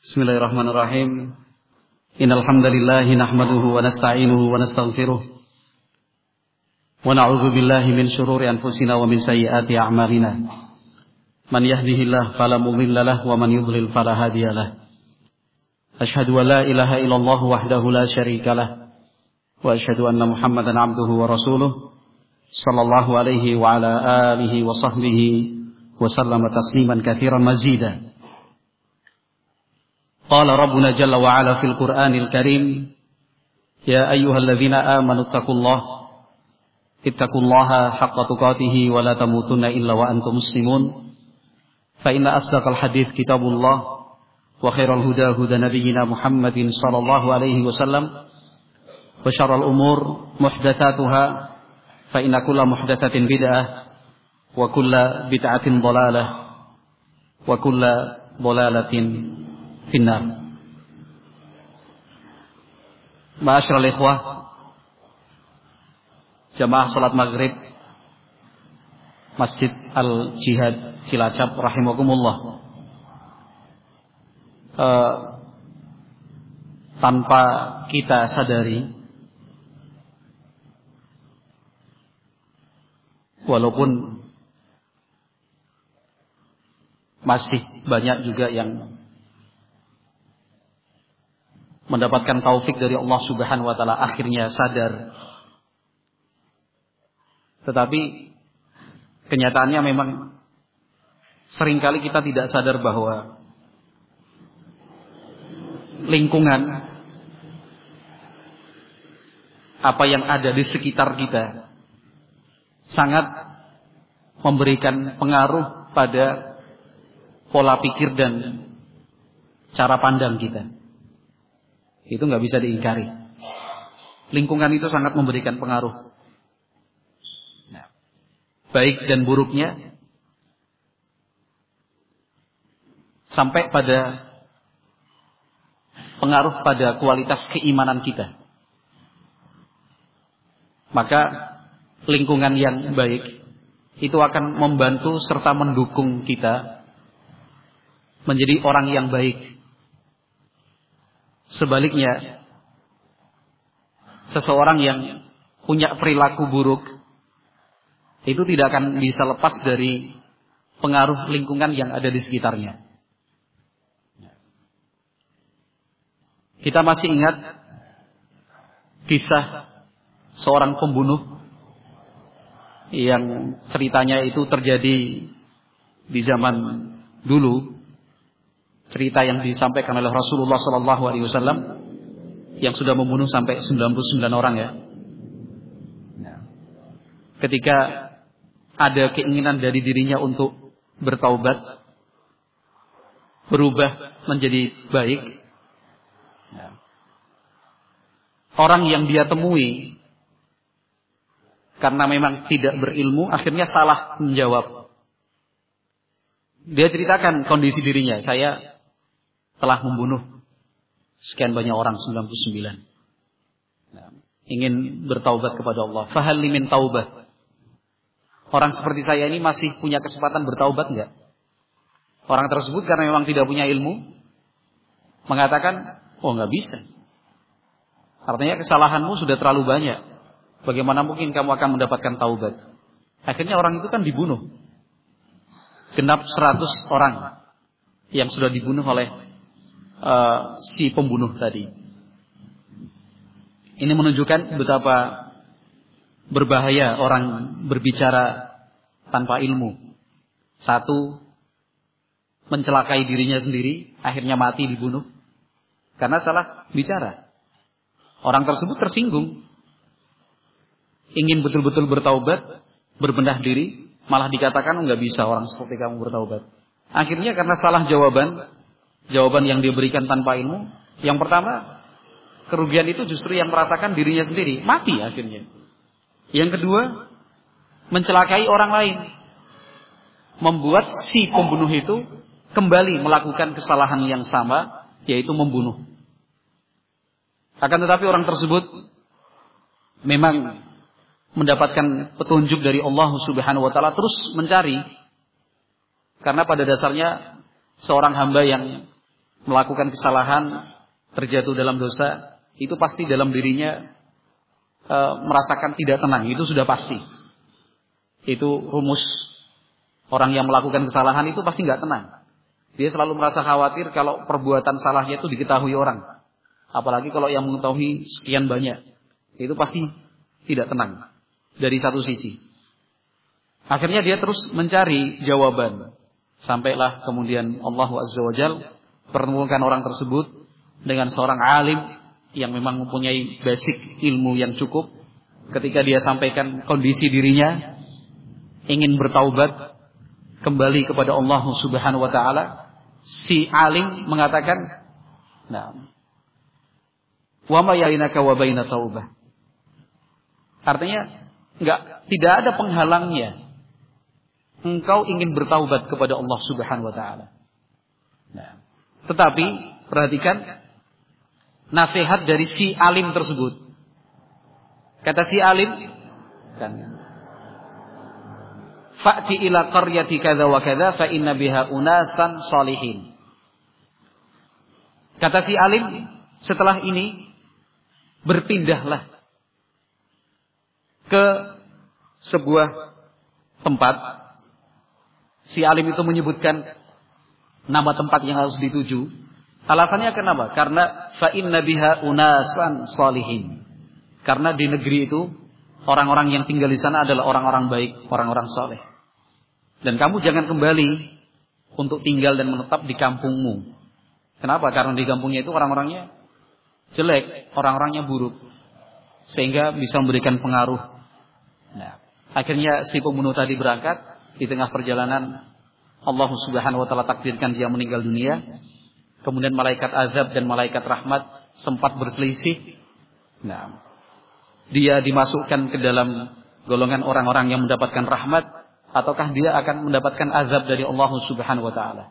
Bismillahirrahmanirrahim. Innal hamdalillah nahmaduhu wa nasta'inuhu wa nastaghfiruh. Wa na'udzu billahi min shururi anfusina wa min sayyiati a'malina. Man yahdihillahu fala mudilla lahu wa man yudlil fala hadiya lahu. Ashhadu an la ilaha illallah wahdahu la syarika lahu wa ashhadu anna Muhammadan 'abduhu wa rasuluh sallallahu alaihi wa ala alihi wa sahbihi wa sallama tasliman katsiran Qala Rabbuna Jalla wa Ala fil Qur'anil Karim Ya ayyuhalladzina amanu taqullaha ittaqullaha haqqa tuqatih wa la tamutunna illa wa antum muslimun. Fa inna asdaqal hadits kitabullah wa khairal huda huda nabiyyina Muhammadin sallallahu alaihi wasallam wa syarrul umur muhdatsatuha. Fa inna kulla muhdatsatin bid'ah wa kulla bid'atin dhalalah wa kulla dhalalatin finnar. Ma'asyiral ikhwah, jamaah salat maghrib Masjid Al Jihad Cilacap rahimakumullah. Uh, tanpa kita sadari walaupun masih banyak juga yang mendapatkan taufik dari Allah Subhanahu wa taala akhirnya sadar. Tetapi kenyataannya memang sering kali kita tidak sadar bahwa lingkungan apa yang ada di sekitar kita sangat memberikan pengaruh pada pola pikir dan cara pandang kita. Itu nggak bisa diingkari. Lingkungan itu sangat memberikan pengaruh. Nah, baik dan buruknya sampai pada pengaruh pada kualitas keimanan kita. Maka lingkungan yang baik itu akan membantu serta mendukung kita menjadi orang yang baik Sebaliknya, seseorang yang punya perilaku buruk itu tidak akan bisa lepas dari pengaruh lingkungan yang ada di sekitarnya. Kita masih ingat kisah seorang pembunuh yang ceritanya itu terjadi di zaman dulu cerita yang disampaikan oleh Rasulullah Sallallahu Alaihi Wasallam yang sudah membunuh sampai 99 orang ya. Ketika ada keinginan dari dirinya untuk bertaubat, berubah menjadi baik, orang yang dia temui karena memang tidak berilmu akhirnya salah menjawab. Dia ceritakan kondisi dirinya, saya telah membunuh sekian banyak orang 99. Nah, ingin bertaubat kepada Allah. Fahal limin taubat. Orang seperti saya ini masih punya kesempatan bertaubat enggak? Orang tersebut karena memang tidak punya ilmu mengatakan, "Oh, enggak bisa." Artinya kesalahanmu sudah terlalu banyak. Bagaimana mungkin kamu akan mendapatkan taubat? Akhirnya orang itu kan dibunuh. Genap 100 orang yang sudah dibunuh oleh uh, si pembunuh tadi. Ini menunjukkan betapa berbahaya orang berbicara tanpa ilmu. Satu, mencelakai dirinya sendiri, akhirnya mati dibunuh. Karena salah bicara. Orang tersebut tersinggung. Ingin betul-betul bertaubat, berbenah diri, malah dikatakan nggak bisa orang seperti kamu bertaubat. Akhirnya karena salah jawaban, jawaban yang diberikan tanpa ilmu. Yang pertama, kerugian itu justru yang merasakan dirinya sendiri, mati akhirnya. Yang kedua, mencelakai orang lain. Membuat si pembunuh itu kembali melakukan kesalahan yang sama, yaitu membunuh. Akan tetapi orang tersebut memang mendapatkan petunjuk dari Allah Subhanahu wa taala terus mencari karena pada dasarnya seorang hamba yang melakukan kesalahan, terjatuh dalam dosa, itu pasti dalam dirinya e, merasakan tidak tenang. Itu sudah pasti. Itu rumus orang yang melakukan kesalahan itu pasti nggak tenang. Dia selalu merasa khawatir kalau perbuatan salahnya itu diketahui orang. Apalagi kalau yang mengetahui sekian banyak. Itu pasti tidak tenang. Dari satu sisi. Akhirnya dia terus mencari jawaban. Sampailah kemudian Allah Azza wa Jal pertemukan orang tersebut dengan seorang alim yang memang mempunyai basic ilmu yang cukup. Ketika dia sampaikan kondisi dirinya ingin bertaubat kembali kepada Allah Subhanahu wa taala, si alim mengatakan, "Nah, wa ma yainaka wa baina taubah." Artinya enggak tidak ada penghalangnya engkau ingin bertaubat kepada Allah Subhanahu wa taala. Nah, tetapi perhatikan nasihat dari si alim tersebut. Kata si alim kan Fa'ti ila qaryati kadza wa kadza fa inna biha unasan salihin. Kata si alim, setelah ini berpindahlah ke sebuah tempat. Si alim itu menyebutkan nama tempat yang harus dituju. Alasannya kenapa? Karena fa inna biha unasan salihin. Karena di negeri itu orang-orang yang tinggal di sana adalah orang-orang baik, orang-orang soleh. Dan kamu jangan kembali untuk tinggal dan menetap di kampungmu. Kenapa? Karena di kampungnya itu orang-orangnya jelek, orang-orangnya buruk. Sehingga bisa memberikan pengaruh. Nah, akhirnya si pembunuh tadi berangkat di tengah perjalanan Allah Subhanahu wa taala takdirkan dia meninggal dunia. Kemudian malaikat azab dan malaikat rahmat sempat berselisih. Nah, dia dimasukkan ke dalam golongan orang-orang yang mendapatkan rahmat ataukah dia akan mendapatkan azab dari Allah Subhanahu wa taala.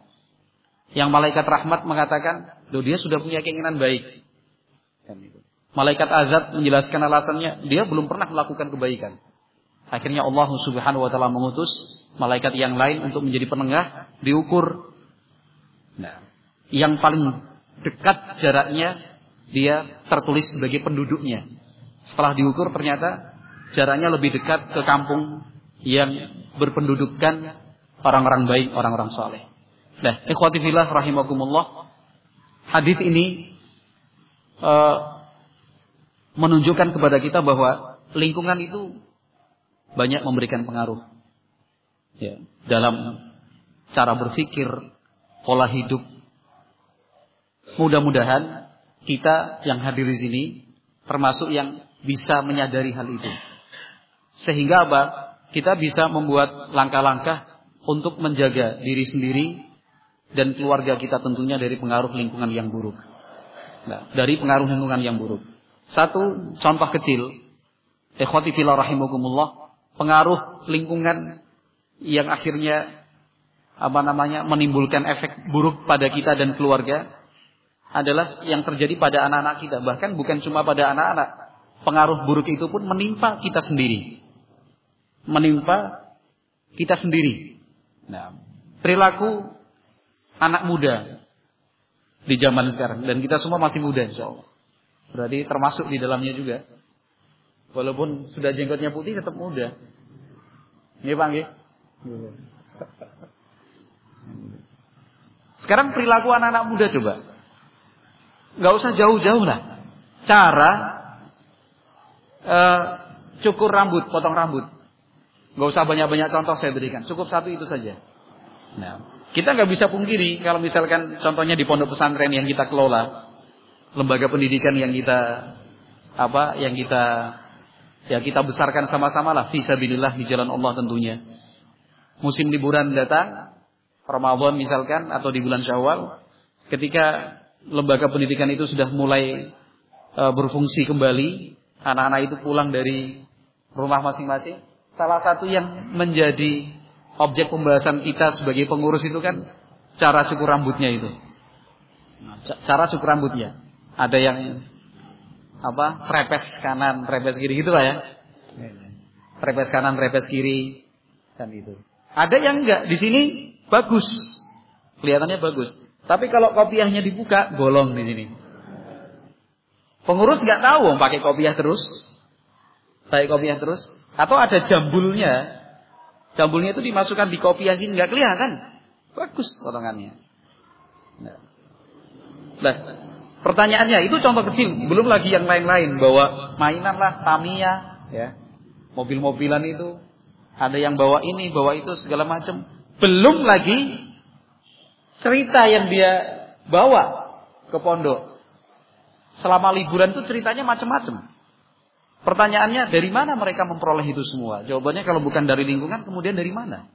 Yang malaikat rahmat mengatakan, "Loh, dia sudah punya keinginan baik." Malaikat azab menjelaskan alasannya, dia belum pernah melakukan kebaikan. Akhirnya Allah Subhanahu wa taala mengutus malaikat yang lain untuk menjadi penengah, diukur. Nah, yang paling dekat jaraknya dia tertulis sebagai penduduknya. Setelah diukur ternyata jaraknya lebih dekat ke kampung yang berpendudukan orang-orang baik, orang-orang saleh. Nah, ikhwati fillah rahimakumullah. Hadis ini uh, menunjukkan kepada kita bahwa lingkungan itu banyak memberikan pengaruh ya, dalam cara berpikir, pola hidup. Mudah-mudahan kita yang hadir di sini termasuk yang bisa menyadari hal itu. Sehingga apa? kita bisa membuat langkah-langkah untuk menjaga diri sendiri dan keluarga kita tentunya dari pengaruh lingkungan yang buruk. Nah, dari pengaruh lingkungan yang buruk. Satu contoh kecil, ikhwati fillah rahimakumullah, pengaruh lingkungan yang akhirnya apa namanya menimbulkan efek buruk pada kita dan keluarga adalah yang terjadi pada anak-anak kita, bahkan bukan cuma pada anak-anak. Pengaruh buruk itu pun menimpa kita sendiri menimpa kita sendiri. Nah, perilaku anak muda di zaman sekarang dan kita semua masih muda insya Allah. Berarti termasuk di dalamnya juga. Walaupun sudah jenggotnya putih tetap muda. Ini Bang ya? Sekarang perilaku anak-anak muda coba. Gak usah jauh-jauh lah. Cara uh, cukur rambut, potong rambut. Gak usah banyak-banyak contoh saya berikan. Cukup satu itu saja. Nah, kita nggak bisa pungkiri kalau misalkan contohnya di pondok pesantren yang kita kelola, lembaga pendidikan yang kita apa, yang kita ya kita besarkan sama-sama lah fisabilillah di jalan Allah tentunya. Musim liburan datang, Ramadan misalkan atau di bulan Syawal, ketika lembaga pendidikan itu sudah mulai e, berfungsi kembali, anak-anak itu pulang dari rumah masing-masing, salah satu yang menjadi objek pembahasan kita sebagai pengurus itu kan cara cukur rambutnya itu. Cara cukur rambutnya. Ada yang apa? Trepes kanan, trepes kiri gitu lah ya. Trepes kanan, trepes kiri kan itu. Ada yang enggak di sini bagus. Kelihatannya bagus. Tapi kalau kopiahnya dibuka, bolong di sini. Pengurus nggak tahu pakai kopiah terus. Pakai kopiah terus. Atau ada jambulnya. Jambulnya itu dimasukkan di kopiah sini nggak kelihatan. Bagus potongannya. Nah. nah, pertanyaannya itu contoh kecil, belum lagi yang lain-lain bahwa mainan lah Tamiya, ya, mobil-mobilan itu ada yang bawa ini, bawa itu segala macam. Belum lagi cerita yang dia bawa ke pondok. Selama liburan itu ceritanya macam-macam. Pertanyaannya dari mana mereka memperoleh itu semua? Jawabannya kalau bukan dari lingkungan, kemudian dari mana?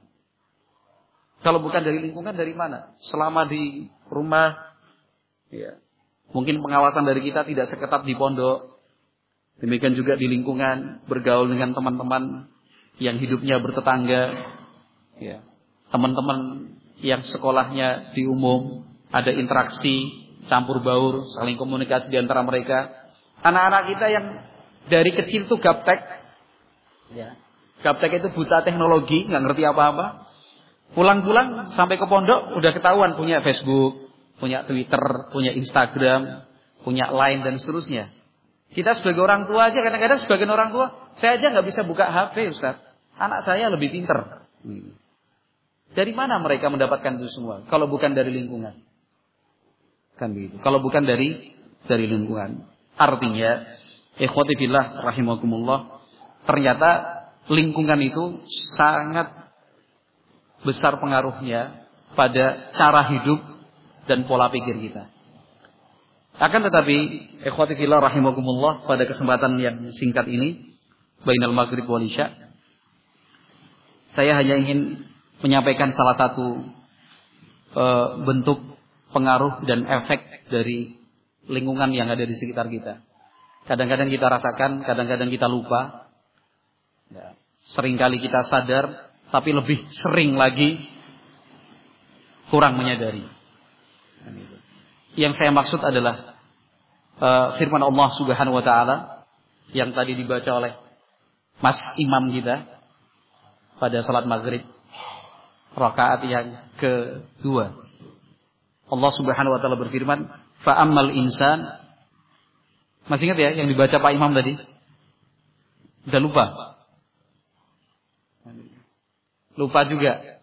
Kalau bukan dari lingkungan, dari mana? Selama di rumah, ya, mungkin pengawasan dari kita tidak seketat di pondok. Demikian juga di lingkungan, bergaul dengan teman-teman yang hidupnya bertetangga, ya, teman-teman yang sekolahnya di umum, ada interaksi, campur baur, saling komunikasi di antara mereka. Anak-anak kita yang dari kecil tuh gaptek, ya. Gaptek itu buta teknologi, nggak ngerti apa-apa. Pulang-pulang sampai ke pondok udah ketahuan punya Facebook, punya Twitter, punya Instagram, punya Line dan seterusnya. Kita sebagai orang tua aja kadang-kadang sebagian orang tua, saya aja nggak bisa buka HP, Ustaz. Anak saya lebih pinter. Hmm. Dari mana mereka mendapatkan itu semua? Kalau bukan dari lingkungan. Kan begitu. Kalau bukan dari dari lingkungan. Artinya, ikhwati fillah rahimakumullah, ternyata lingkungan itu sangat besar pengaruhnya pada cara hidup dan pola pikir kita. Akan tetapi, ikhwati fillah rahimakumullah, pada kesempatan yang singkat ini, bainal maghrib wal isya, saya hanya ingin menyampaikan salah satu e, bentuk pengaruh dan efek dari lingkungan yang ada di sekitar kita. Kadang-kadang kita rasakan, kadang-kadang kita lupa. Ya. Seringkali kita sadar, tapi lebih sering lagi kurang menyadari. Yang saya maksud adalah uh, firman Allah Subhanahu wa taala yang tadi dibaca oleh Mas Imam kita pada salat maghrib rakaat yang kedua. Allah Subhanahu wa taala berfirman, "Fa ammal insan" Masih ingat ya yang dibaca Pak Imam tadi? Udah lupa? Lupa juga.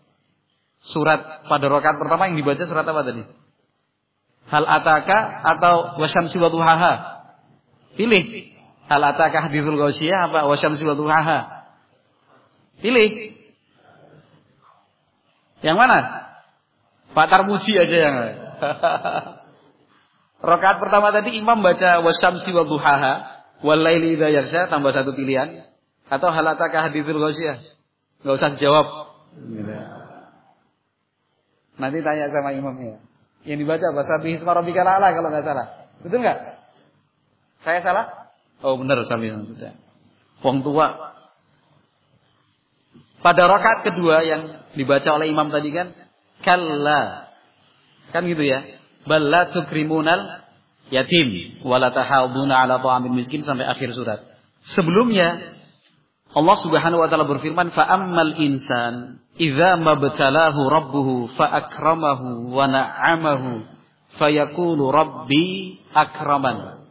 Surat pada rakaat pertama yang dibaca surat apa tadi? Hal ataka atau wasyamsi wa? Pilih. Hal ataka hadithul ghasyiyah apa wasyamsi wa? Pilih. Yang mana? Pak Tarmuji aja yang. Rakaat pertama tadi imam baca wasyamsi wa duhaha wal laili idza yaghsha tambah satu pilihan atau halataka hadithul ghasyiyah. Enggak usah jawab. Nanti tanya sama imamnya. Yang dibaca bahasa bihisma rabbikal ala kalau enggak salah. Betul enggak? Saya salah? Oh benar sambil sudah. Wong tua pada rakaat kedua yang dibaca oleh imam tadi kan, kalla. Kan gitu ya. Balla tukrimunal yatim wala tahaduna ala ta'amil miskin sampai akhir surat. Sebelumnya Allah Subhanahu wa taala berfirman fa ammal insan idza mabtalahu rabbuhu fa akramahu wa na'amahu fayaqulu rabbi akraman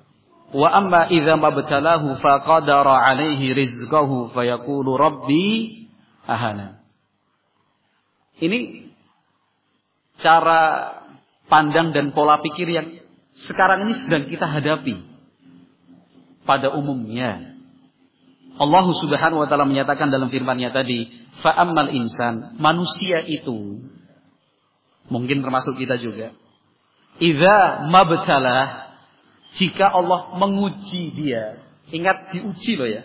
wa amma idza mabtalahu fa qadara alaihi rizqahu fayaqulu rabbi ahana. Ini cara pandang dan pola pikir yang sekarang ini sedang kita hadapi pada umumnya. Allah Subhanahu wa taala menyatakan dalam firman-Nya tadi, fa'ammal insan, manusia itu mungkin termasuk kita juga. Idza mabtalah jika Allah menguji dia. Ingat diuji loh ya.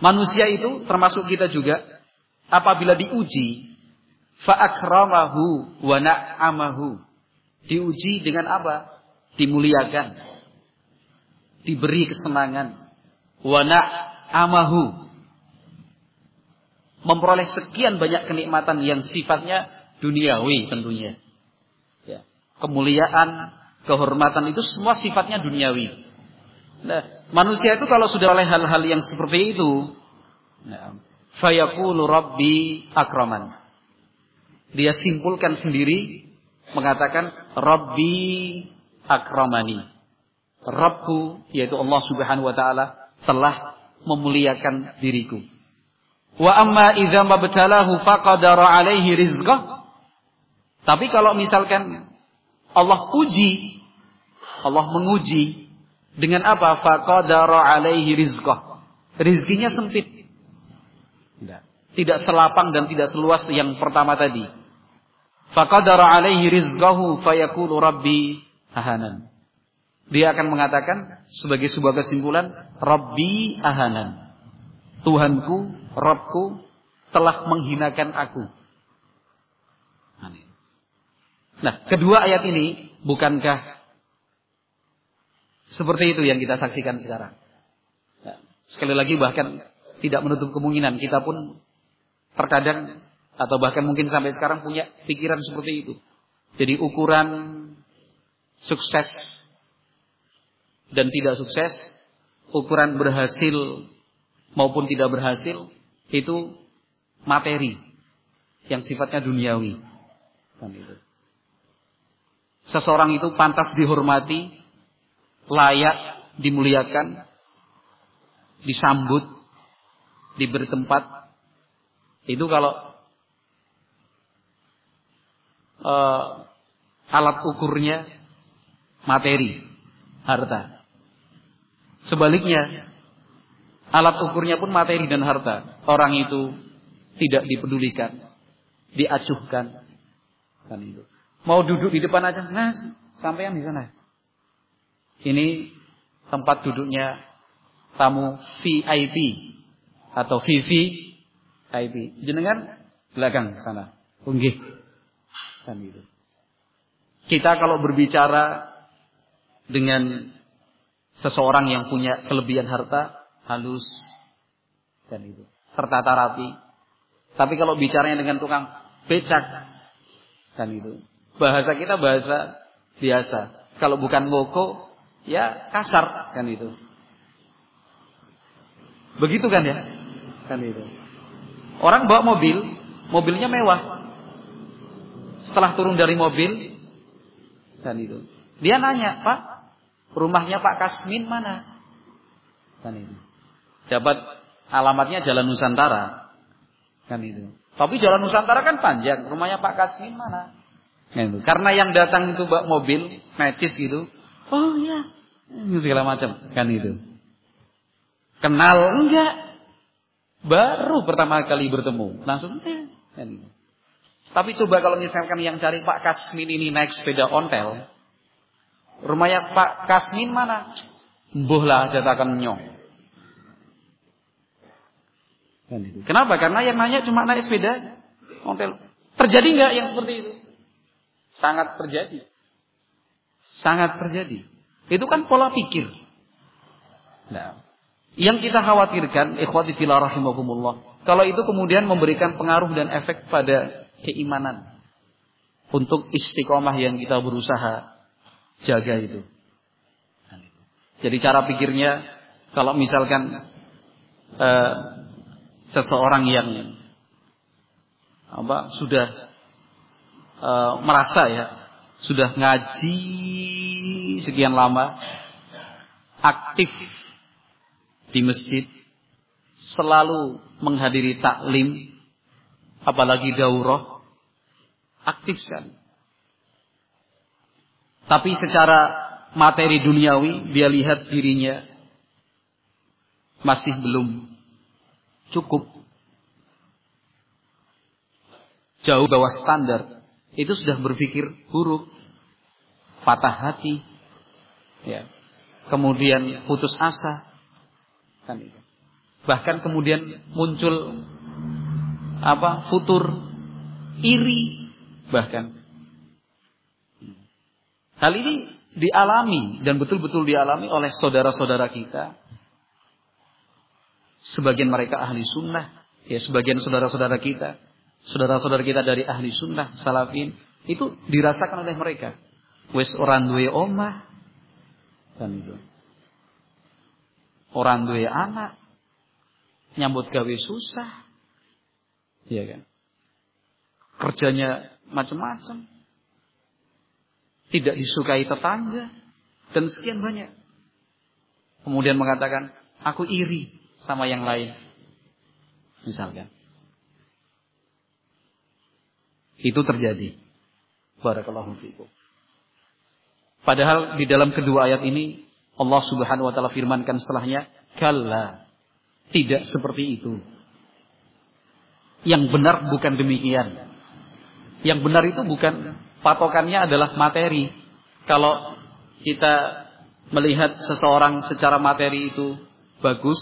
Manusia itu termasuk kita juga apabila diuji fa'akramahu wa na'amahu. Diuji dengan apa? Dimuliakan. Diberi kesenangan. Wa na'amahu. Memperoleh sekian banyak kenikmatan yang sifatnya duniawi tentunya. Ya. Kemuliaan, kehormatan itu semua sifatnya duniawi. Nah, Manusia itu kalau sudah oleh hal-hal yang seperti itu, ya, fayaqulu rabbi akraman. dia simpulkan sendiri mengatakan Rabbi akramani. Rabbku yaitu Allah Subhanahu wa taala telah memuliakan diriku. Wa amma idza mabtalahu faqadara alaihi rizqah. Tapi kalau misalkan Allah uji, Allah menguji dengan apa? Faqadara alaihi rizqah. Rizkinya sempit. Tidak selapang dan tidak seluas yang pertama tadi. Faqadara alaihi rizqahu fayaqulu rabbi ahanan. Dia akan mengatakan sebagai sebuah kesimpulan, Rabbi ahanan. Tuhanku, Rabbku telah menghinakan aku. Nah, kedua ayat ini bukankah seperti itu yang kita saksikan sekarang? Nah, sekali lagi bahkan tidak menutup kemungkinan kita pun terkadang atau bahkan mungkin sampai sekarang punya pikiran seperti itu. Jadi ukuran sukses dan tidak sukses, ukuran berhasil maupun tidak berhasil itu materi yang sifatnya duniawi. Kan itu. Seseorang itu pantas dihormati, layak dimuliakan, disambut, diberi tempat. Itu kalau uh, alat ukurnya materi, harta. Sebaliknya, alat ukurnya pun materi dan harta. Orang itu tidak dipedulikan, diacuhkan. Kan itu. Mau duduk di depan aja, nah, yang di sana. Ini tempat duduknya tamu VIP atau VVIP. Jenengan belakang sana. Unggih. Kan itu. Kita kalau berbicara dengan seseorang yang punya kelebihan harta halus dan itu tertata rapi. Tapi kalau bicaranya dengan tukang becak kan itu bahasa kita bahasa biasa. Kalau bukan ngoko ya kasar kan itu. Begitu kan ya? Kan itu. Orang bawa mobil, mobilnya mewah. Setelah turun dari mobil, kan itu. Dia nanya, Pak, Rumahnya Pak Kasmin mana? Kan itu. Dapat alamatnya Jalan Nusantara. Kan itu. Tapi Jalan Nusantara kan panjang. Rumahnya Pak Kasmin mana? Kan. Karena yang datang itu bak mobil, necis gitu. Oh iya. Segala macam. Kan itu. Kenal enggak? Baru pertama kali bertemu. Langsung eh. Kan itu. Tapi coba kalau misalkan yang cari Pak Kasmin ini naik sepeda ontel, Rumahnya Pak Kasmin mana? Mbuh lah jatakan nyong. Kan Kenapa? Karena yang nanya cuma naik sepeda hotel. Terjadi nggak yang seperti itu? Sangat terjadi. Sangat terjadi. Itu kan pola pikir. Nah, yang kita khawatirkan, ikhwati fillah rahimakumullah, kalau itu kemudian memberikan pengaruh dan efek pada keimanan untuk istiqomah yang kita berusaha jaga itu. Jadi cara pikirnya kalau misalkan uh, seseorang yang apa sudah uh, merasa ya sudah ngaji sekian lama aktif di masjid selalu menghadiri taklim apalagi daurah aktif sekali tapi secara materi duniawi dia lihat dirinya masih belum cukup. Jauh bawah standar. Itu sudah berpikir buruk. Patah hati. Ya. Kemudian putus asa. Kan. Bahkan kemudian muncul apa? Futur iri bahkan Hal ini dialami dan betul-betul dialami oleh saudara-saudara kita. Sebagian mereka ahli sunnah, ya sebagian saudara-saudara kita, saudara-saudara kita dari ahli sunnah, salafin, itu dirasakan oleh mereka. Wes orang duwe omah, dan itu. Orang duwe anak, nyambut gawe susah, iya kan? kerjanya macam-macam. Tidak disukai tetangga dan sekian banyak. Kemudian mengatakan, aku iri sama yang lain. Misalkan. Itu terjadi. Barakallahu fiikum. Padahal di dalam kedua ayat ini Allah Subhanahu wa taala firmankan setelahnya, "Kalla." Tidak seperti itu. Yang benar bukan demikian. Yang benar itu bukan patokannya adalah materi. Kalau kita melihat seseorang secara materi itu bagus,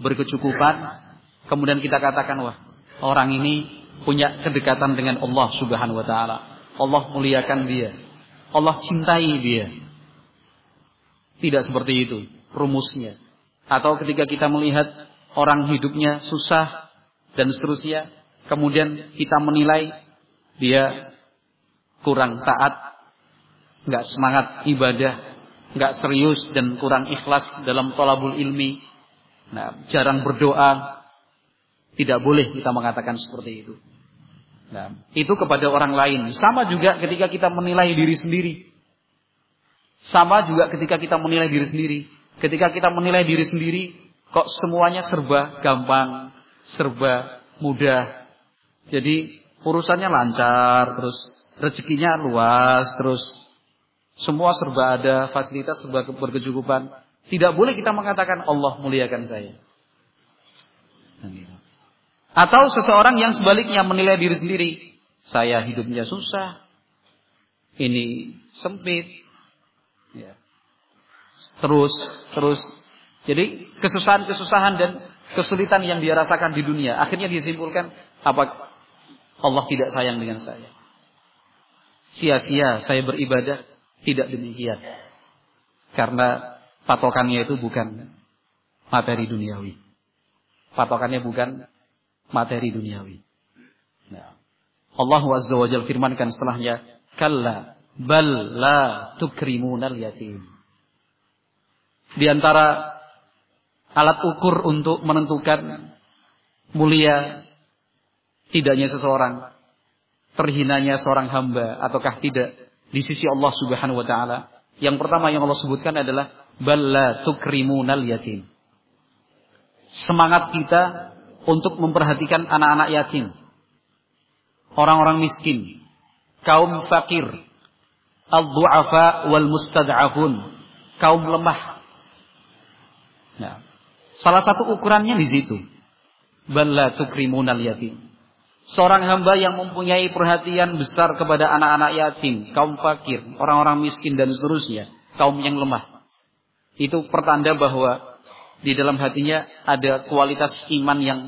berkecukupan, kemudian kita katakan wah, orang ini punya kedekatan dengan Allah Subhanahu wa taala. Allah muliakan dia. Allah cintai dia. Tidak seperti itu rumusnya. Atau ketika kita melihat orang hidupnya susah dan seterusnya, kemudian kita menilai dia kurang taat, nggak semangat ibadah, nggak serius dan kurang ikhlas dalam tolabul ilmi, nah, jarang berdoa, tidak boleh kita mengatakan seperti itu. Nah, itu kepada orang lain. Sama juga ketika kita menilai diri sendiri. Sama juga ketika kita menilai diri sendiri. Ketika kita menilai diri sendiri, kok semuanya serba gampang, serba mudah. Jadi urusannya lancar, terus rezekinya luas, terus semua serba ada, fasilitas serba berkecukupan. Tidak boleh kita mengatakan Allah muliakan saya. Atau seseorang yang sebaliknya menilai diri sendiri. Saya hidupnya susah. Ini sempit. Ya. Terus, terus. Jadi kesusahan-kesusahan dan kesulitan yang dia rasakan di dunia. Akhirnya disimpulkan, apa Allah tidak sayang dengan saya. Sia-sia saya beribadah. Tidak demikian. Karena patokannya itu bukan materi duniawi. Patokannya bukan materi duniawi. Nah. Allah Azza wa Jalla firmankan setelahnya, "Kalla bal la tukrimunal yatim." Di antara alat ukur untuk menentukan mulia tidaknya seseorang, terhinanya seorang hamba ataukah tidak di sisi Allah Subhanahu wa taala. Yang pertama yang Allah sebutkan adalah bal la tukrimunal yatim. Semangat kita untuk memperhatikan anak-anak yatim, orang-orang miskin, kaum fakir, al-du'afa wal mustad'afun, kaum lemah. Nah, salah satu ukurannya di situ. Balla tukrimunal yatim. Seorang hamba yang mempunyai perhatian besar kepada anak-anak yatim, kaum fakir, orang-orang miskin dan seterusnya, kaum yang lemah. Itu pertanda bahwa di dalam hatinya ada kualitas iman yang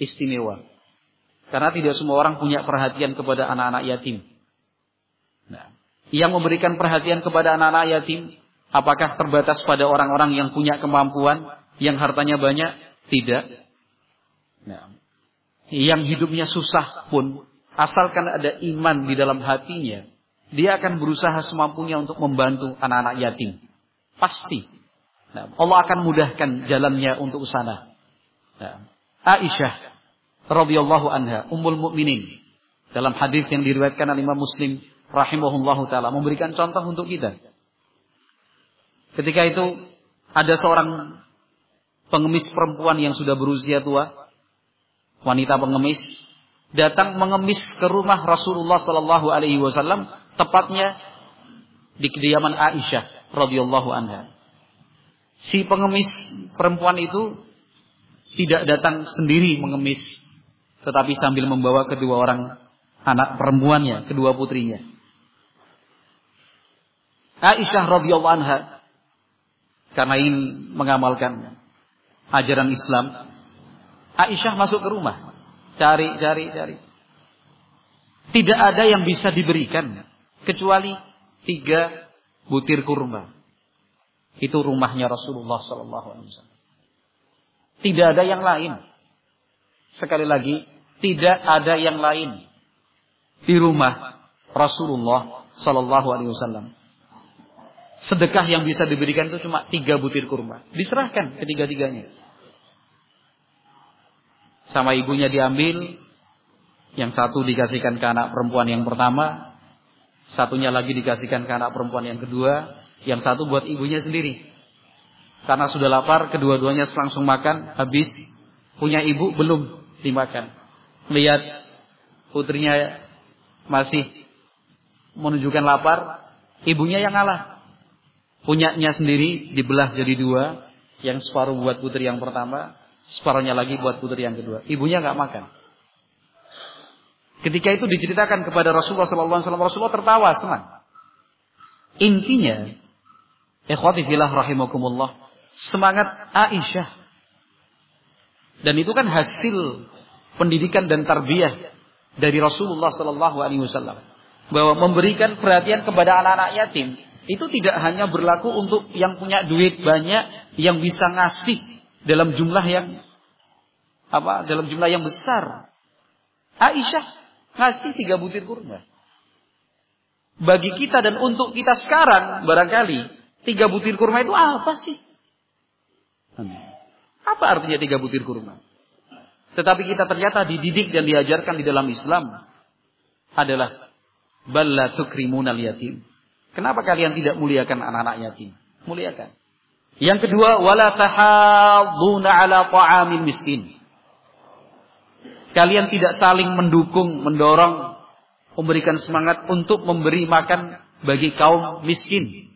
istimewa. Karena tidak semua orang punya perhatian kepada anak-anak yatim. Nah, yang memberikan perhatian kepada anak-anak yatim, apakah terbatas pada orang-orang yang punya kemampuan, yang hartanya banyak? Tidak. Nah, yang hidupnya susah pun, asalkan ada iman di dalam hatinya, dia akan berusaha semampunya untuk membantu anak-anak yatim. Pasti. Nah, Allah akan mudahkan jalannya untuk sana. Nah, Aisyah radhiyallahu anha, ummul mukminin, dalam hadis yang diriwayatkan oleh Imam Muslim rahimahullahu taala memberikan contoh untuk kita. Ketika itu ada seorang pengemis perempuan yang sudah berusia tua, wanita pengemis datang mengemis ke rumah Rasulullah sallallahu alaihi wasallam, tepatnya di kediaman Aisyah radhiyallahu anha si pengemis perempuan itu tidak datang sendiri mengemis, tetapi sambil membawa kedua orang anak perempuannya, kedua putrinya. Aisyah radhiyallahu anha karena ingin mengamalkan ajaran Islam, Aisyah masuk ke rumah, cari, cari, cari. Tidak ada yang bisa diberikan kecuali tiga butir kurma. Itu rumahnya Rasulullah Sallallahu Alaihi Wasallam. Tidak ada yang lain. Sekali lagi, tidak ada yang lain di rumah Rasulullah Sallallahu Alaihi Wasallam. Sedekah yang bisa diberikan itu cuma tiga butir kurma. Diserahkan ketiga-tiganya. Sama ibunya diambil, Yang satu dikasihkan ke anak perempuan yang pertama, satunya lagi dikasihkan ke anak perempuan yang kedua, yang satu buat ibunya sendiri. Karena sudah lapar, kedua-duanya langsung makan, habis. Punya ibu belum dimakan. Lihat putrinya masih menunjukkan lapar, ibunya yang ngalah. Punyanya sendiri dibelah jadi dua, yang separuh buat putri yang pertama, separuhnya lagi buat putri yang kedua. Ibunya nggak makan. Ketika itu diceritakan kepada Rasulullah SAW, Rasulullah tertawa senang. Intinya, ikhwati filah rahimakumullah, semangat Aisyah. Dan itu kan hasil pendidikan dan tarbiyah dari Rasulullah Sallallahu Alaihi Wasallam bahwa memberikan perhatian kepada anak-anak yatim itu tidak hanya berlaku untuk yang punya duit banyak yang bisa ngasih dalam jumlah yang apa dalam jumlah yang besar. Aisyah ngasih tiga butir kurma. Bagi kita dan untuk kita sekarang barangkali tiga butir kurma itu apa sih? Apa artinya tiga butir kurma? Tetapi kita ternyata dididik dan diajarkan di dalam Islam adalah balla tukrimunal yatim. Kenapa kalian tidak muliakan anak-anak yatim? Muliakan. Yang kedua, wala tahaduna ala ta'amil miskin. Kalian tidak saling mendukung, mendorong, memberikan semangat untuk memberi makan bagi kaum miskin.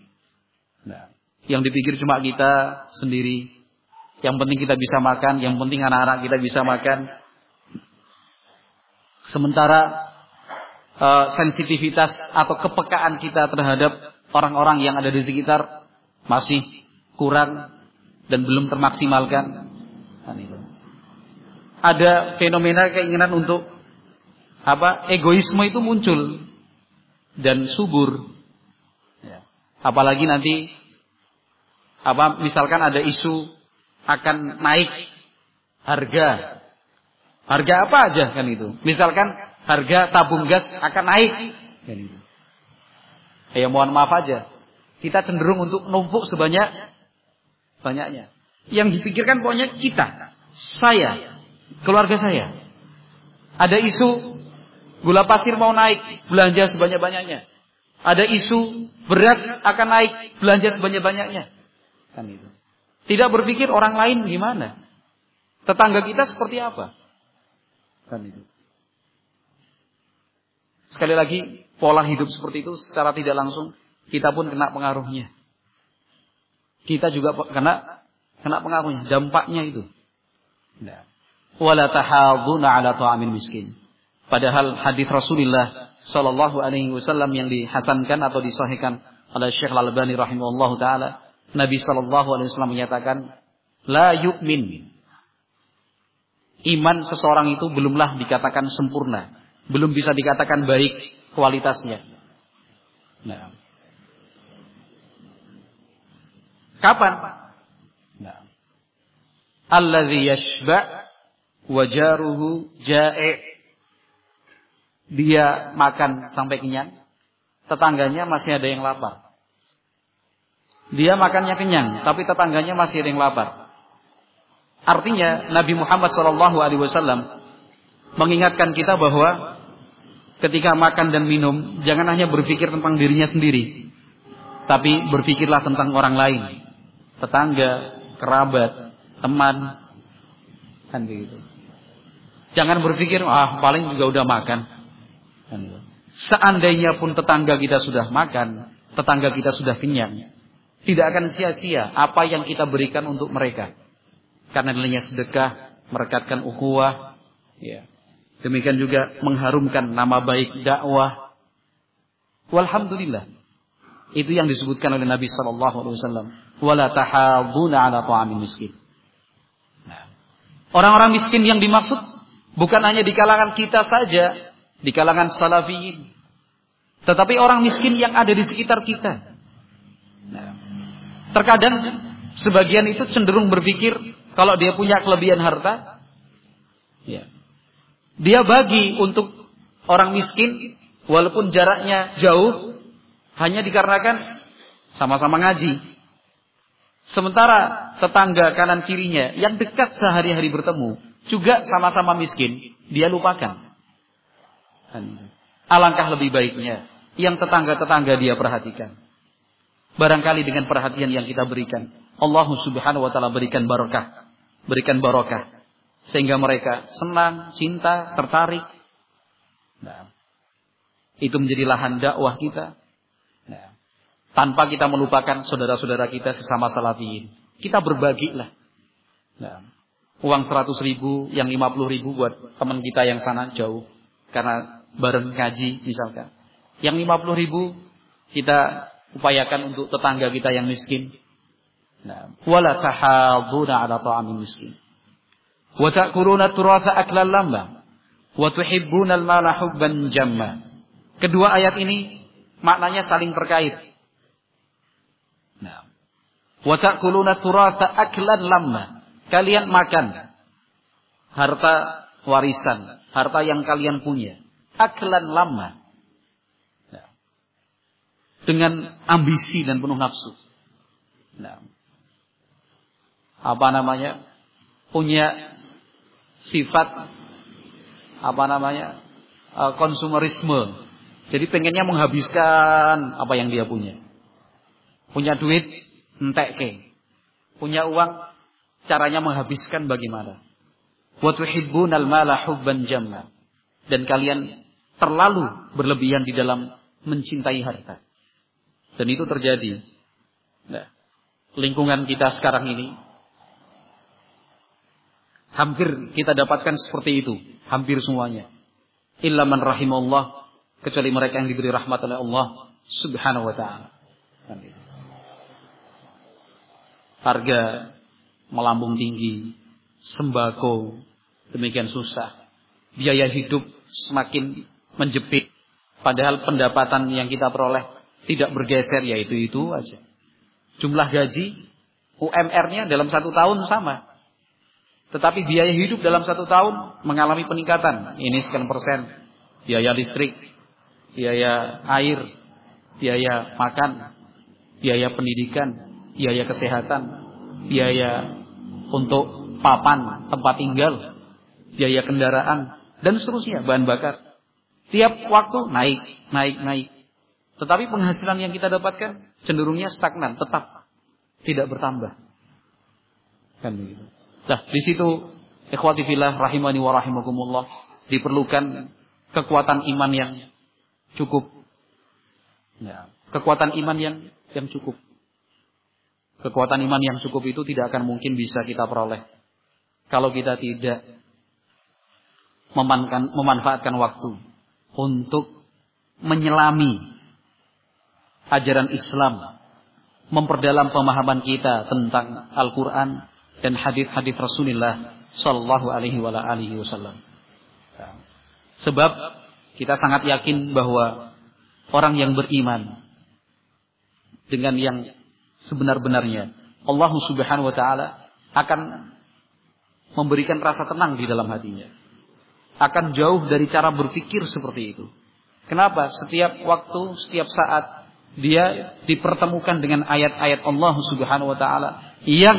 Nah, yang dipikir cuma kita sendiri, yang penting kita bisa makan, yang penting anak-anak kita bisa makan. Sementara uh, sensitivitas atau kepekaan kita terhadap orang-orang yang ada di sekitar masih kurang dan belum termaksimalkan. Kan ada fenomena keinginan untuk apa egoisme itu muncul dan subur. Ya. Apalagi nanti apa misalkan ada isu akan naik harga. Harga apa aja kan itu. Misalkan harga tabung gas akan naik. Kan itu. Ya mohon maaf aja. Kita cenderung untuk numpuk sebanyak banyaknya. Yang dipikirkan pokoknya kita, saya, keluarga saya. Ada isu gula pasir mau naik, belanja sebanyak-banyaknya. Ada isu beras akan naik, belanja sebanyak-banyaknya. Kan itu. Tidak berpikir orang lain gimana. Tetangga kita seperti apa. Kan itu. Sekali lagi, pola hidup seperti itu secara tidak langsung kita pun kena pengaruhnya. Kita juga kena kena pengaruhnya, dampaknya itu. Nah. Wala tahaduna ala ta'amil miskin. Padahal hadis Rasulullah Shallallahu Alaihi Wasallam yang dihasankan atau disahihkan oleh Syekh Al Albani rahimahullah taala Nabi Shallallahu Alaihi Wasallam menyatakan, la yukmin. Iman seseorang itu belumlah dikatakan sempurna, belum bisa dikatakan baik kualitasnya. Nah. Kapan? Nah. Alladhi yashba wajaruhu ja'i. Dia makan sampai kenyang, tetangganya masih ada yang lapar. Dia makannya kenyang, tapi tetangganya masih ada yang lapar. Artinya Nabi Muhammad SAW mengingatkan kita bahwa ketika makan dan minum jangan hanya berpikir tentang dirinya sendiri, tapi berpikirlah tentang orang lain, tetangga, kerabat, teman, kan begitu. Jangan berpikir ah paling juga udah makan. Kan Seandainya pun tetangga kita sudah makan, tetangga kita sudah kenyang, tidak akan sia-sia apa yang kita berikan untuk mereka. Karena nilainya sedekah, merekatkan ukhuwah, ya. Demikian juga mengharumkan nama baik dakwah. Walhamdulillah. Itu yang disebutkan oleh Nabi sallallahu alaihi wasallam. Wala tahaduna ala ta'amil miskin. Nah. Orang-orang miskin yang dimaksud bukan hanya di kalangan kita saja, di kalangan salafiyin. Tetapi orang miskin yang ada di sekitar kita. Terkadang sebagian itu cenderung berpikir kalau dia punya kelebihan harta, ya, dia bagi untuk orang miskin walaupun jaraknya jauh hanya dikarenakan sama-sama ngaji. Sementara tetangga kanan kirinya yang dekat sehari-hari bertemu juga sama-sama miskin, dia lupakan. Alangkah lebih baiknya yang tetangga-tetangga dia perhatikan. Barangkali dengan perhatian yang kita berikan, Allah Subhanahu wa taala berikan barokah, berikan barokah sehingga mereka senang, cinta, tertarik. Nah, itu menjadi lahan dakwah kita. Nah, tanpa kita melupakan saudara-saudara kita sesama salafiyin. Kita berbagilah. Nah, uang 100 ribu, yang 50 ribu buat teman kita yang sana jauh. Karena bareng ngaji misalkan. Yang 50 ribu kita upayakan untuk tetangga kita yang miskin. Nah, wala tahaduna ala miskin. Wa ta'kuluna turatha aklan lamba. Wa tuhibbuna al-mala hubban jamma. Kedua ayat ini maknanya saling terkait. Nah. Wa ta'kuluna turatha aklan lamba. Kalian makan harta warisan, harta yang kalian punya. Aklan lama dengan ambisi dan penuh nafsu. Nah, apa namanya? Punya sifat apa namanya? Eh, konsumerisme. Jadi pengennya menghabiskan apa yang dia punya. Punya duit, entek ke. Punya uang, caranya menghabiskan bagaimana? Wa tuhibbunal mala hubban jamma. Dan kalian terlalu berlebihan di dalam mencintai harta. Dan itu terjadi. Nah, lingkungan kita sekarang ini hampir kita dapatkan seperti itu, hampir semuanya. Illa man rahimahullah, kecuali mereka yang diberi rahmat oleh Allah Subhanahu wa taala. Harga melambung tinggi, sembako demikian susah. Biaya hidup semakin menjepit. Padahal pendapatan yang kita peroleh tidak bergeser ya itu itu aja. Jumlah gaji UMR-nya dalam satu tahun sama. Tetapi biaya hidup dalam satu tahun mengalami peningkatan. Ini sekian persen. Biaya listrik, biaya air, biaya makan, biaya pendidikan, biaya kesehatan, biaya untuk papan, tempat tinggal, biaya kendaraan, dan seterusnya, bahan bakar. Tiap waktu naik, naik, naik. Tetapi penghasilan yang kita dapatkan cenderungnya stagnan, tetap tidak bertambah. Kan begitu. Nah, di situ ikhwati fillah rahimani wa rahimakumullah diperlukan kekuatan iman yang cukup. Ya, kekuatan iman yang yang cukup. Kekuatan iman yang cukup itu tidak akan mungkin bisa kita peroleh kalau kita tidak memanfaatkan waktu untuk menyelami ajaran Islam, memperdalam pemahaman kita tentang Al-Quran dan hadis-hadis Rasulullah Sallallahu Alaihi Wasallam. Sebab kita sangat yakin bahwa orang yang beriman dengan yang sebenar-benarnya Allah Subhanahu Wa Taala akan memberikan rasa tenang di dalam hatinya. Akan jauh dari cara berpikir seperti itu. Kenapa? Setiap waktu, setiap saat dia dipertemukan dengan ayat-ayat Allah Subhanahu wa taala yang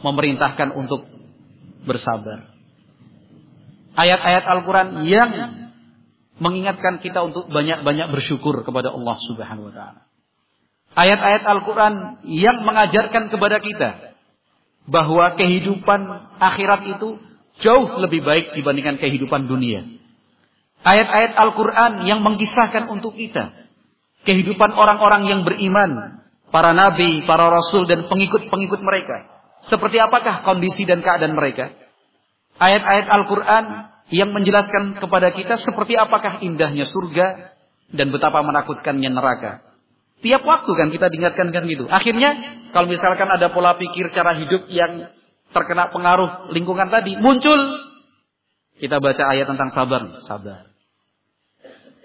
memerintahkan untuk bersabar. Ayat-ayat Al-Qur'an yang mengingatkan kita untuk banyak-banyak bersyukur kepada Allah Subhanahu wa taala. Ayat-ayat Al-Qur'an yang mengajarkan kepada kita bahwa kehidupan akhirat itu jauh lebih baik dibandingkan kehidupan dunia. Ayat-ayat Al-Qur'an yang mengisahkan untuk kita kehidupan orang-orang yang beriman, para nabi, para rasul dan pengikut-pengikut mereka. Seperti apakah kondisi dan keadaan mereka? Ayat-ayat Al-Quran yang menjelaskan kepada kita seperti apakah indahnya surga dan betapa menakutkannya neraka. Tiap waktu kan kita diingatkan kan gitu. Akhirnya kalau misalkan ada pola pikir cara hidup yang terkena pengaruh lingkungan tadi muncul kita baca ayat tentang sabar, sabar.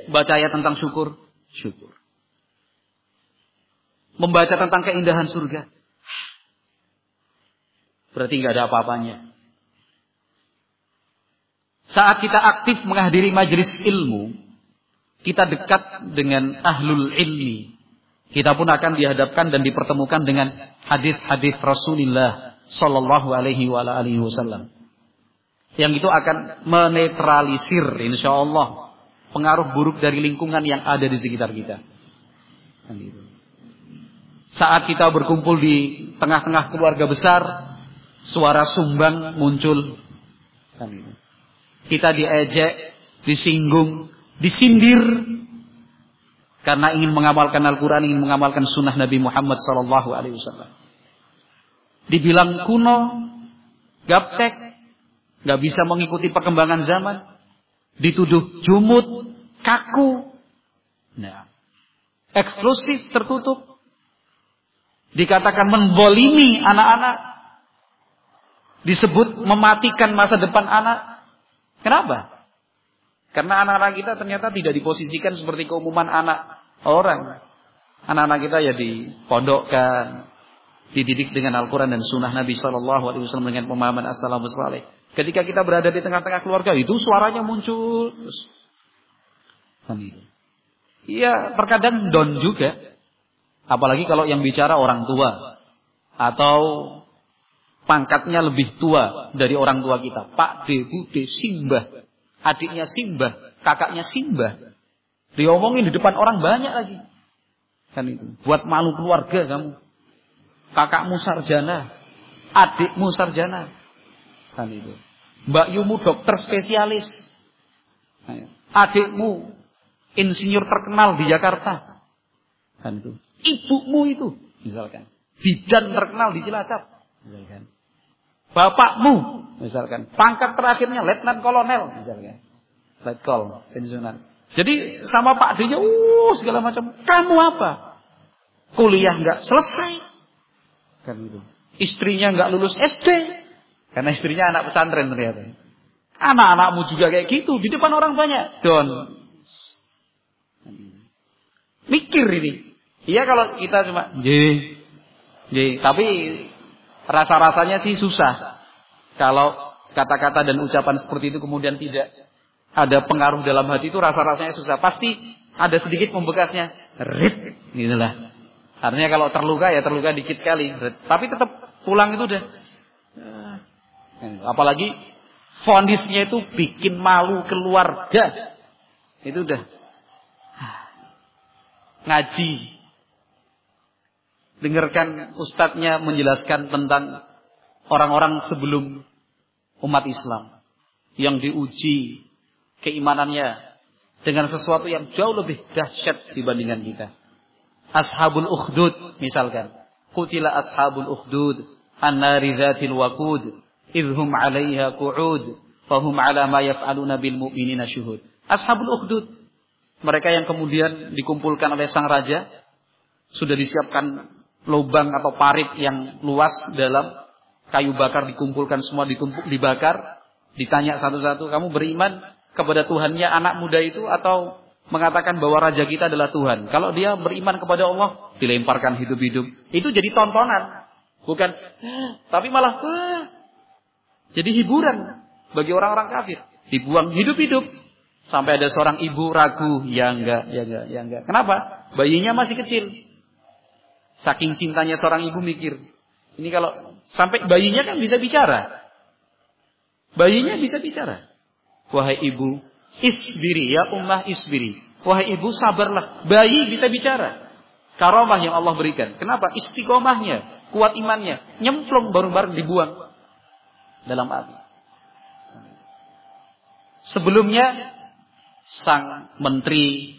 Baca ayat tentang syukur, syukur membaca tentang keindahan surga. Berarti nggak ada apa-apanya. Saat kita aktif menghadiri majelis ilmu, kita dekat dengan ahlul ilmi. Kita pun akan dihadapkan dan dipertemukan dengan hadis-hadis Rasulullah Sallallahu Alaihi Wasallam. Yang itu akan menetralisir, insya Allah, pengaruh buruk dari lingkungan yang ada di sekitar kita. Saat kita berkumpul di tengah-tengah keluarga besar, suara sumbang muncul. Kita diejek, disinggung, disindir karena ingin mengamalkan Al-Quran, ingin mengamalkan Sunnah Nabi Muhammad Wasallam. Dibilang kuno, gaptek, nggak bisa mengikuti perkembangan zaman, dituduh jumut, kaku, nah, eksklusif, tertutup, dikatakan membolimi anak-anak, disebut mematikan masa depan anak. Kenapa? Karena anak-anak kita ternyata tidak diposisikan seperti keumuman anak orang. Anak-anak kita ya dipondokkan, dididik dengan Al-Quran dan Sunnah Nabi Wasallam dengan pemahaman as-salafus saleh. Ketika kita berada di tengah-tengah keluarga itu suaranya muncul terus. Iya, terkadang don juga. Apalagi kalau yang bicara orang tua atau pangkatnya lebih tua dari orang tua kita, Pak De, Simbah, adiknya Simbah, kakaknya Simbah. Diomongin di depan orang banyak lagi. Kan itu. Buat malu keluarga kamu. Kakakmu sarjana. Adikmu sarjana. Kan itu. Mbak Yumu dokter spesialis. Adikmu insinyur terkenal di Jakarta. Kan itu. Ibumu itu. Misalkan. Bidan terkenal di Cilacap. Misalkan. Bapakmu. Misalkan. Pangkat terakhirnya letnan kolonel. Misalkan. Letkol. Pensiunan. Jadi sama Pak D-nya, uh, segala macam. Kamu apa? Kuliah nggak selesai. Kan itu. Istrinya nggak lulus SD. Karena istrinya anak pesantren ternyata. Anak-anakmu juga kayak gitu. Di depan orang banyak. Don. Mikir ini. Iya kalau kita cuma, J, J. Tapi rasa-rasanya sih susah. Kalau kata-kata dan ucapan seperti itu kemudian tidak ada pengaruh dalam hati itu rasa-rasanya susah. Pasti ada sedikit membekasnya. Rip. Inilah. Artinya kalau terluka ya terluka dikit sekali. Tapi tetap pulang itu udah. Apalagi fondisnya itu bikin malu keluarga. Itu udah. Ngaji. Dengarkan ustadznya menjelaskan tentang orang-orang sebelum umat Islam. Yang diuji keimanannya dengan sesuatu yang jauh lebih dahsyat dibandingkan kita. Ashabul ukhdud misalkan. Qutila ashabul ukhdud an-nari dzatil waqud idhum 'alaiha qu'ud fahum 'ala ma yaf'aluna bil mu'minina syuhud. Ashabul ukhdud mereka yang kemudian dikumpulkan oleh sang raja sudah disiapkan lubang atau parit yang luas dalam kayu bakar dikumpulkan semua ditumpuk dibakar ditanya satu-satu kamu beriman kepada Tuhannya anak muda itu atau mengatakan bahwa raja kita adalah Tuhan. Kalau dia beriman kepada Allah, dilemparkan hidup-hidup. Itu jadi tontonan. Bukan, tapi malah jadi hiburan bagi orang-orang kafir. Dibuang hidup-hidup. Sampai ada seorang ibu ragu, ya enggak, ya enggak, ya enggak. Kenapa? Bayinya masih kecil. Saking cintanya seorang ibu mikir, ini kalau sampai bayinya kan bisa bicara. Bayinya bisa bicara. Wahai ibu, isbiri ya ummah isbiri. Wahai ibu sabarlah. Bayi bisa bicara. Karomah yang Allah berikan. Kenapa? Istiqomahnya, kuat imannya, nyemplung baru-baru dibuang dalam api. Sebelumnya sang menteri,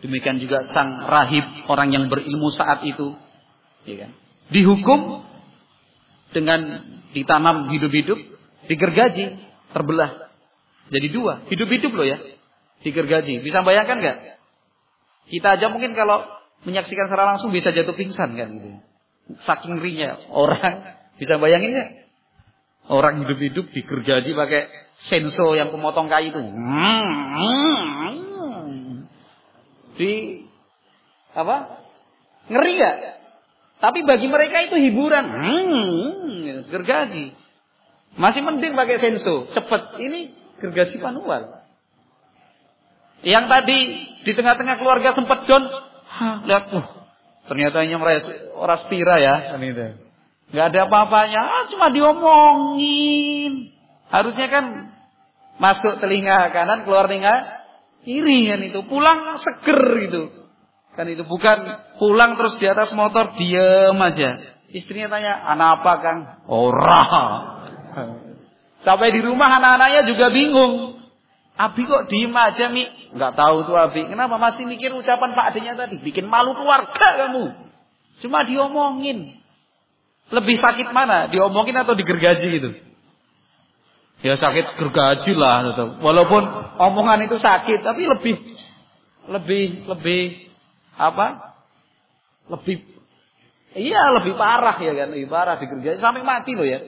demikian juga sang rahib, orang yang berilmu saat itu, ya kan? dihukum dengan ditanam hidup-hidup, digergaji, terbelah jadi dua, hidup-hidup loh ya. Digergaji. Bisa bayangkan nggak? Kita aja mungkin kalau menyaksikan secara langsung bisa jatuh pingsan kan gitu. Saking rinya orang bisa bayangin nggak? Orang hidup-hidup digergaji pakai senso yang pemotong kayu itu. Di apa? Ngeri nggak? Tapi bagi mereka itu hiburan. gergaji. Masih mending pakai senso, cepet. Ini gergaji manual. Yang tadi di tengah-tengah keluarga sempat John, lihat, uh, ternyata ini orang spira ya, kan itu. Gak ada apa-apanya, ah, cuma diomongin. Harusnya kan masuk telinga kanan, keluar telinga Iri kan itu, pulang seger gitu. Kan itu bukan pulang terus di atas motor diem aja. Istrinya tanya, anak apa kang? Ora. Sampai di rumah anak-anaknya juga bingung. Abi kok diem aja Mi? Enggak tahu tuh Abi. Kenapa masih mikir ucapan Pak Adenya tadi? Bikin malu keluarga kamu. Cuma diomongin. Lebih sakit mana? Diomongin atau digergaji gitu? Ya sakit gergaji lah. Walaupun omongan itu sakit, tapi lebih lebih lebih apa? Lebih iya lebih parah ya kan, lebih parah digergaji sampai mati loh ya.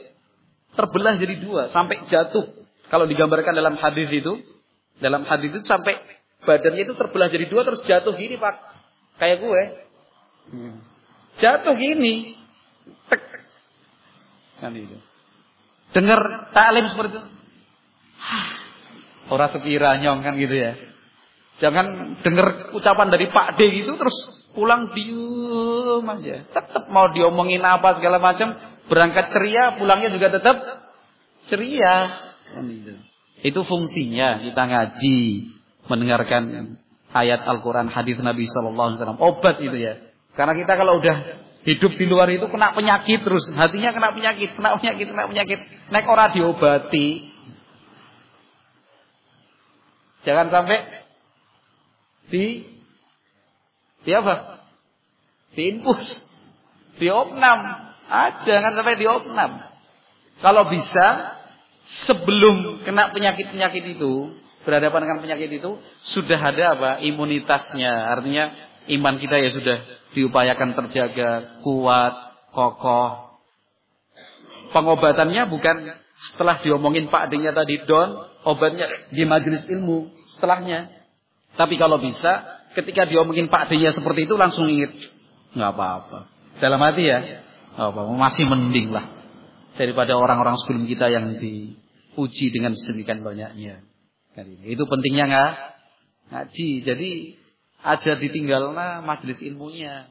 Terbelah jadi dua sampai jatuh. Kalau digambarkan dalam hadis itu, dalam hadis itu sampai badannya itu terbelah jadi dua terus jatuh gini pak, kayak gue. Hmm. Jatuh gini, tek, kan itu. Dengar taklim seperti itu. Orang sekira nyong kan gitu ya. Jangan dengar ucapan dari Pak D gitu terus pulang diem aja. Tetap mau diomongin apa segala macam, berangkat ceria, pulangnya juga tetap ceria. Kan gitu. Itu fungsinya kita ngaji, mendengarkan ayat Al-Quran, hadis Nabi Wasallam. Obat itu ya. Karena kita kalau udah hidup di luar itu kena penyakit terus, hatinya kena penyakit, kena penyakit, kena penyakit. Naik orang diobati. Jangan sampai di di apa? Diinfus, diopnam. Ah, jangan sampai diopnam. Kalau bisa sebelum kena penyakit-penyakit itu, berhadapan dengan penyakit itu, sudah ada apa? Imunitasnya. Artinya iman kita ya sudah diupayakan terjaga, kuat, kokoh. Pengobatannya bukan setelah diomongin Pak Adenya tadi don, obatnya di majelis ilmu setelahnya. Tapi kalau bisa, ketika diomongin Pak Adenya seperti itu langsung ingat, nggak apa-apa. Dalam hati ya, nggak apa-apa, masih mending lah daripada orang-orang sebelum kita yang diuji dengan sedemikian banyaknya. Itu pentingnya nggak ngaji. Jadi aja ditinggalnya majelis ilmunya.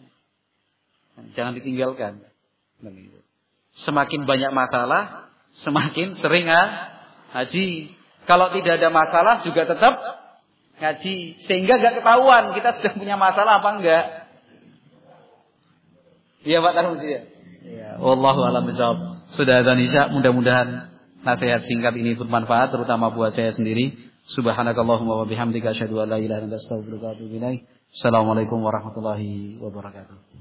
Jangan ditinggalkan. Semakin banyak masalah, semakin sering ngaji. Kalau tidak ada masalah juga tetap ngaji. Sehingga gak ketahuan kita sedang punya masalah apa enggak. Iya Pak Tarmuji ya. Ya, wallahu a'lam bishawab. Sudah ada Isya, mudah-mudahan nasihat singkat ini bermanfaat terutama buat saya sendiri. Subhanakallahumma wa bihamdika asyhadu an la ilaha illa anta astaghfiruka wa atubu ilaik. Assalamualaikum warahmatullahi wabarakatuh.